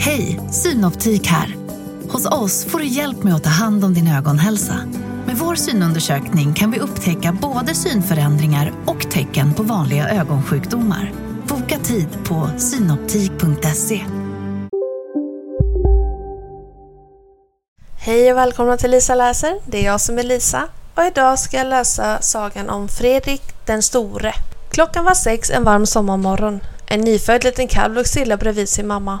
Hej, Synoptik här. Hos oss får du hjälp med att ta hand om din ögonhälsa. Med vår synundersökning kan vi upptäcka både synförändringar och tecken på vanliga ögonsjukdomar. Boka tid på synoptik.se. Hej och välkomna till Lisa läser. Det är jag som är Lisa och idag ska jag läsa sagan om Fredrik den store. Klockan var sex en varm sommarmorgon. En nyfödd liten kalv låg stilla bredvid sin mamma.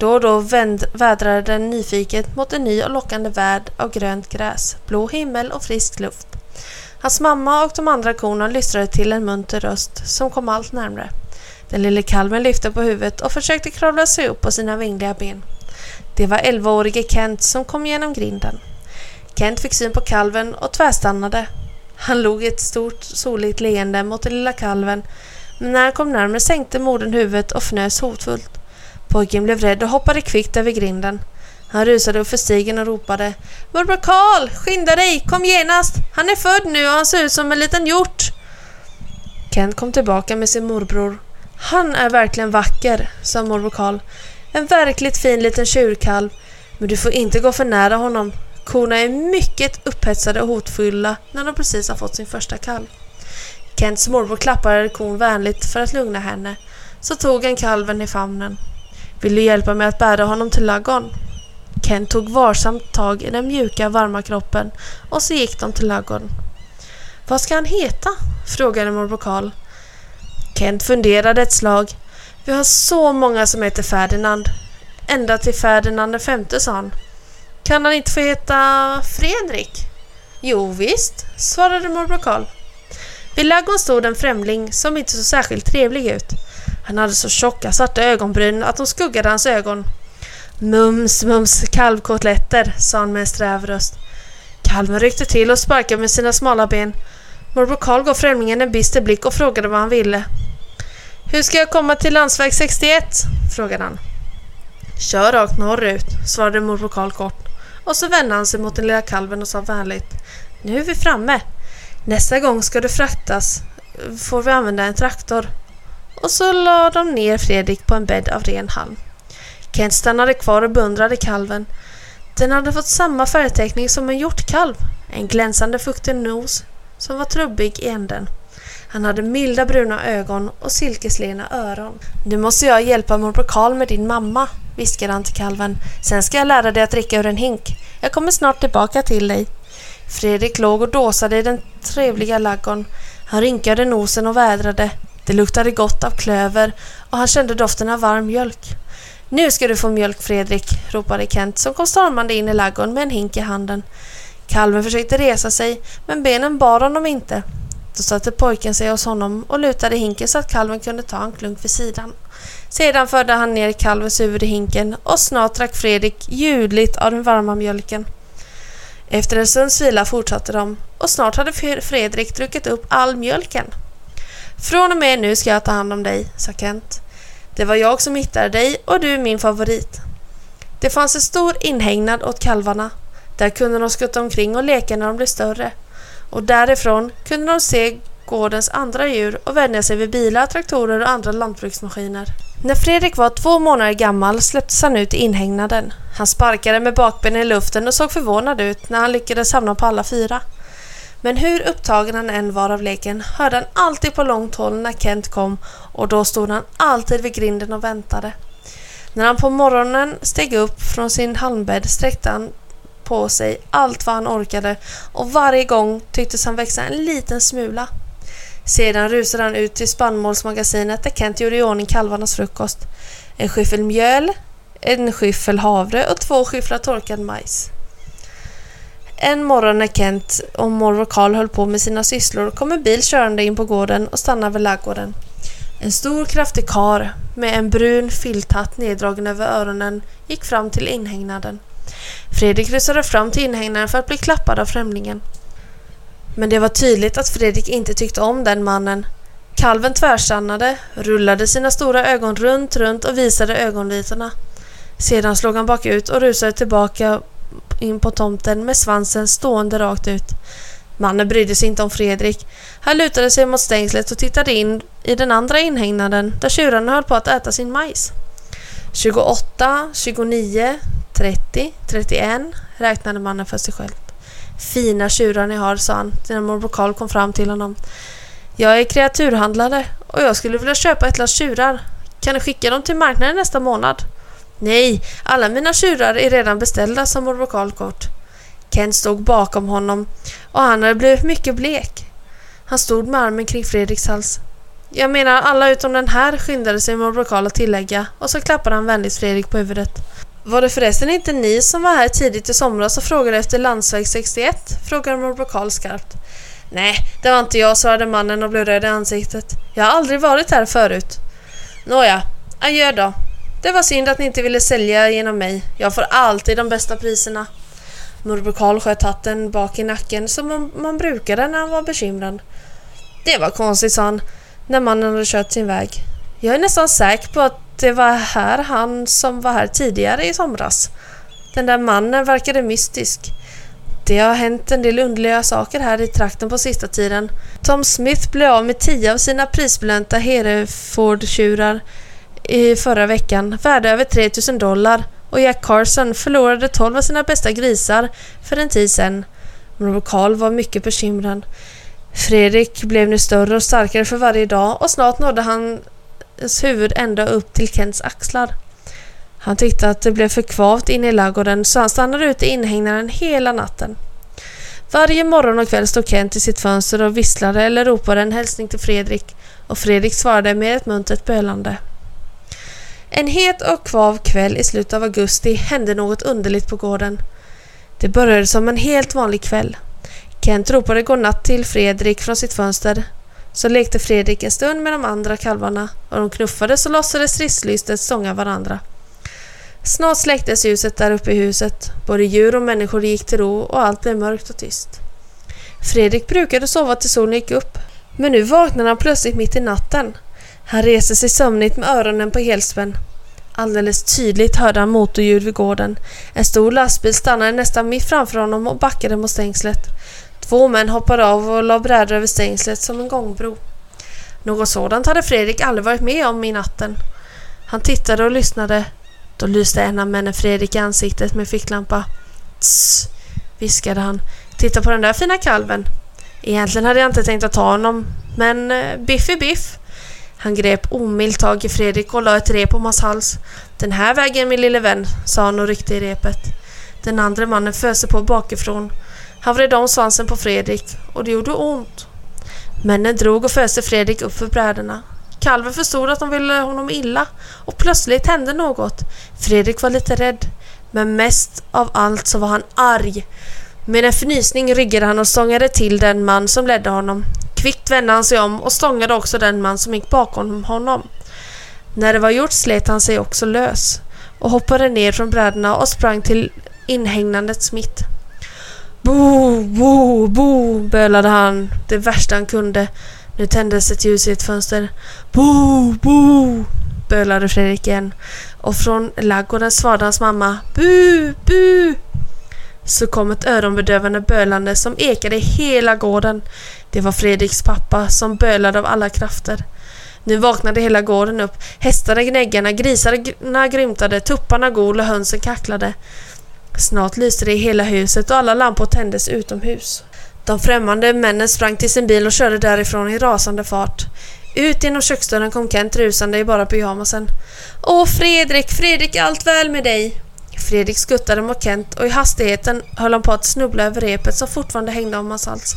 Då och då vänd, vädrade den nyfiket mot en ny och lockande värld av grönt gräs, blå himmel och frisk luft. Hans mamma och de andra korna lystrade till en munter röst som kom allt närmre. Den lille kalven lyfte på huvudet och försökte kravla sig upp på sina vingliga ben. Det var 11-årige Kent som kom genom grinden. Kent fick syn på kalven och tvärstannade. Han log ett stort soligt leende mot den lilla kalven men när han kom närmare sänkte modern huvudet och fnös hotfullt. Pojken blev rädd och hoppade kvickt över grinden. Han rusade upp för stigen och ropade Morbror Karl, skynda dig, kom genast! Han är född nu och han ser ut som en liten hjort. Kent kom tillbaka med sin morbror. Han är verkligen vacker, sa morbror Karl. En verkligt fin liten tjurkalv. Men du får inte gå för nära honom. Korna är mycket upphetsade och hotfulla när de precis har fått sin första kalv. Kents morbror klappade kon vänligt för att lugna henne. Så tog han kalven i famnen. Vill du hjälpa mig att bära honom till laggon? Kent tog varsamt tag i den mjuka, varma kroppen och så gick de till laggon. Vad ska han heta? frågade morbror Karl. Kent funderade ett slag. Vi har så många som heter Ferdinand. Ända till Ferdinand den femte, sa han. Kan han inte få heta Fredrik? Jo visst, svarade morbror Karl. Vid ladugården stod en främling som inte såg särskilt trevlig ut. Han hade så tjocka svarta ögonbryn att de skuggade hans ögon. Mums, mums, kalvkotletter, sa han med en sträv röst. Kalven ryckte till och sparkade med sina smala ben. Morbror Karl gav främlingen en bister blick och frågade vad han ville. Hur ska jag komma till landsväg 61? frågade han. Kör rakt norrut, svarade morbror Karl kort. Och så vände han sig mot den lilla kalven och sa vänligt. Nu är vi framme. Nästa gång ska du fraktas får vi använda en traktor. Och så la de ner Fredrik på en bädd av ren halm. Kent stannade kvar och beundrade kalven. Den hade fått samma färgteckning som en hjortkalv. En glänsande fuktig nos som var trubbig i änden. Han hade milda bruna ögon och silkeslena öron. Nu måste jag hjälpa morbror Karl med din mamma, viskade han till kalven. Sen ska jag lära dig att dricka ur en hink. Jag kommer snart tillbaka till dig. Fredrik låg och dåsade i den trevliga laggon. Han rynkade nosen och vädrade. Det luktade gott av klöver och han kände doften av varm mjölk. Nu ska du få mjölk Fredrik, ropade Kent som kom stormande in i ladugården med en hink i handen. Kalven försökte resa sig, men benen bar honom inte. Då satte pojken sig hos honom och lutade hinken så att kalven kunde ta en klunk vid sidan. Sedan förde han ner kalvens huvud i hinken och snart drack Fredrik ljudligt av den varma mjölken. Efter en stunds vila fortsatte de och snart hade Fredrik druckit upp all mjölken. Från och med nu ska jag ta hand om dig, sa Kent. Det var jag som hittade dig och du är min favorit. Det fanns en stor inhägnad åt kalvarna. Där kunde de skutta omkring och leka när de blev större. Och därifrån kunde de se gårdens andra djur och vänja sig vid bilar, traktorer och andra lantbruksmaskiner. När Fredrik var två månader gammal släpptes han ut i inhägnaden. Han sparkade med bakbenen i luften och såg förvånad ut när han lyckades hamna på alla fyra. Men hur upptagen han än var av leken hörde han alltid på långt håll när Kent kom och då stod han alltid vid grinden och väntade. När han på morgonen steg upp från sin halmbädd sträckte han på sig allt vad han orkade och varje gång tycktes han växa en liten smula. Sedan rusade han ut till spannmålsmagasinet där Kent gjorde i ordning kalvarnas frukost. En skyffel mjöl, en skyffel havre och två skyfflar torkad majs. En morgon när Kent och morbror Karl höll på med sina sysslor kom en bil körande in på gården och stannade vid laggården. En stor kraftig kar med en brun filthatt neddragen över öronen gick fram till inhägnaden. Fredrik rusade fram till inhägnaden för att bli klappad av främlingen. Men det var tydligt att Fredrik inte tyckte om den mannen. Kalven tvärstannade, rullade sina stora ögon runt, runt och visade ögonvitorna. Sedan slog han bakut och rusade tillbaka in på tomten med svansen stående rakt ut. Mannen brydde sig inte om Fredrik. Han lutade sig mot stängslet och tittade in i den andra inhägnaden där tjurarna höll på att äta sin majs. 28, 29, 30, 31 räknade mannen för sig själv. Fina tjurar ni har, sa han när morbror Karl kom fram till honom. Jag är kreaturhandlare och jag skulle vilja köpa ett lass tjurar. Kan du skicka dem till marknaden nästa månad? Nej, alla mina tjurar är redan beställda, sa morbror Karl kort. Kent stod bakom honom och han hade blivit mycket blek. Han stod med armen kring Fredriks hals. Jag menar alla utom den här skyndade sig morbror Karl att tillägga och så klappade han vänligt Fredrik på huvudet. Var det förresten inte ni som var här tidigt i somras och frågade efter landsväg 61? frågade morbror Karl skarpt. Nej, det var inte jag, svarade mannen och blev röd i ansiktet. Jag har aldrig varit här förut. Nåja, adjö då. Det var synd att ni inte ville sälja genom mig. Jag får alltid de bästa priserna. Morbror Karl sköt hatten bak i nacken som man brukade när han var bekymrad. Det var konstigt, sa han när mannen hade kört sin väg. Jag är nästan säker på att det var här han som var här tidigare i somras. Den där mannen verkade mystisk. Det har hänt en del underliga saker här i trakten på sista tiden. Tom Smith blev av med tio av sina prisbelönta Hereford-tjurar i förra veckan, värda över 3000 dollar och Jack Carson förlorade 12 av sina bästa grisar för en tid sedan. Morbror Karl var mycket bekymrad. Fredrik blev nu större och starkare för varje dag och snart nådde hans huvud ända upp till Kents axlar. Han tyckte att det blev för kvavt inne i ladugården så han stannade ute i inhägnaden hela natten. Varje morgon och kväll stod Kent i sitt fönster och visslade eller ropade en hälsning till Fredrik och Fredrik svarade med ett muntert bölande. En het och kvav kväll i slutet av augusti hände något underligt på gården. Det började som en helt vanlig kväll. Kent ropade godnatt till Fredrik från sitt fönster. Så lekte Fredrik en stund med de andra kalvarna och de knuffades och låtsades stridslystet stånga varandra. Snart släcktes ljuset där uppe i huset. Både djur och människor gick till ro och allt blev mörkt och tyst. Fredrik brukade sova till solen gick upp. Men nu vaknade han plötsligt mitt i natten. Han reste sig sömnigt med öronen på helspänn. Alldeles tydligt hörde han motorljud vid gården. En stor lastbil stannade nästan mitt framför honom och backade mot stängslet. Två män hoppade av och la brädor över stängslet som en gångbro. Något sådant hade Fredrik aldrig varit med om i natten. Han tittade och lyssnade. Då lyste en av männen Fredrik i ansiktet med ficklampa. Tss, viskade han. Titta på den där fina kalven. Egentligen hade jag inte tänkt att ta honom, men eh, biff är biff. Han grep omilt tag i Fredrik och la ett rep om hans hals. Den här vägen min lille vän, sa han och ryckte i repet. Den andra mannen föste på bakifrån. Han vred om svansen på Fredrik och det gjorde ont. Männen drog och föste Fredrik upp för brädorna. Kalven förstod att de ville honom illa och plötsligt hände något. Fredrik var lite rädd, men mest av allt så var han arg. Med en fnysning ryggade han och stångade till den man som ledde honom. Kvickt vände han sig om och stångade också den man som gick bakom honom. När det var gjort slet han sig också lös och hoppade ner från brädorna och sprang till inhägnandets mitt. Bo, bo, bo, bölade han det värsta han kunde. Nu tändes ett ljus i ett fönster. Bo, bo, bölade Fredrik igen. Och från laggården svarade hans mamma. Bu, bu. Så kom ett öronbedövande bölande som ekade i hela gården. Det var Fredriks pappa som bölade av alla krafter. Nu vaknade hela gården upp. Hästarna gnäggade, grisarna grymtade, tupparna gol och hönsen kacklade. Snart lyste det i hela huset och alla lampor tändes utomhus. De främmande männen sprang till sin bil och körde därifrån i rasande fart. Ut genom köksdörren kom Kent rusande i bara pyjamasen. Åh Fredrik, Fredrik, allt väl med dig? Fredrik skuttade mot Kent och i hastigheten höll han på att snubbla över repet som fortfarande hängde om hans hals.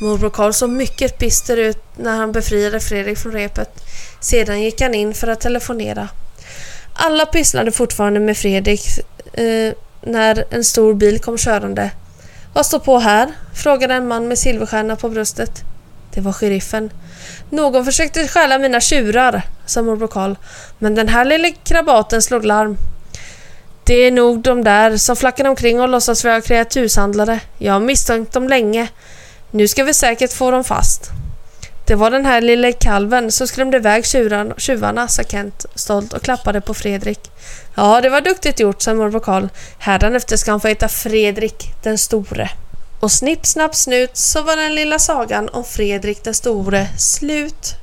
Morbror Karl såg mycket bister ut när han befriade Fredrik från repet. Sedan gick han in för att telefonera. Alla pysslade fortfarande med Fredrik eh, när en stor bil kom körande. Vad står på här? frågade en man med silverstjärna på bröstet. Det var sheriffen. Någon försökte stjäla mina tjurar, sa morbror Karl. Men den här lille krabaten slog larm. Det är nog de där som flackar omkring och låtsas vara kreaturshandlare. Jag har misstänkt dem länge. Nu ska vi säkert få dem fast. Det var den här lille kalven som skrämde iväg tjuvarna, sa Kent stolt och klappade på Fredrik. Ja, det var duktigt gjort, sa morbror Karl. Hädanefter ska han få heta Fredrik den store. Och snipp, snapp, snut så var den lilla sagan om Fredrik den store slut.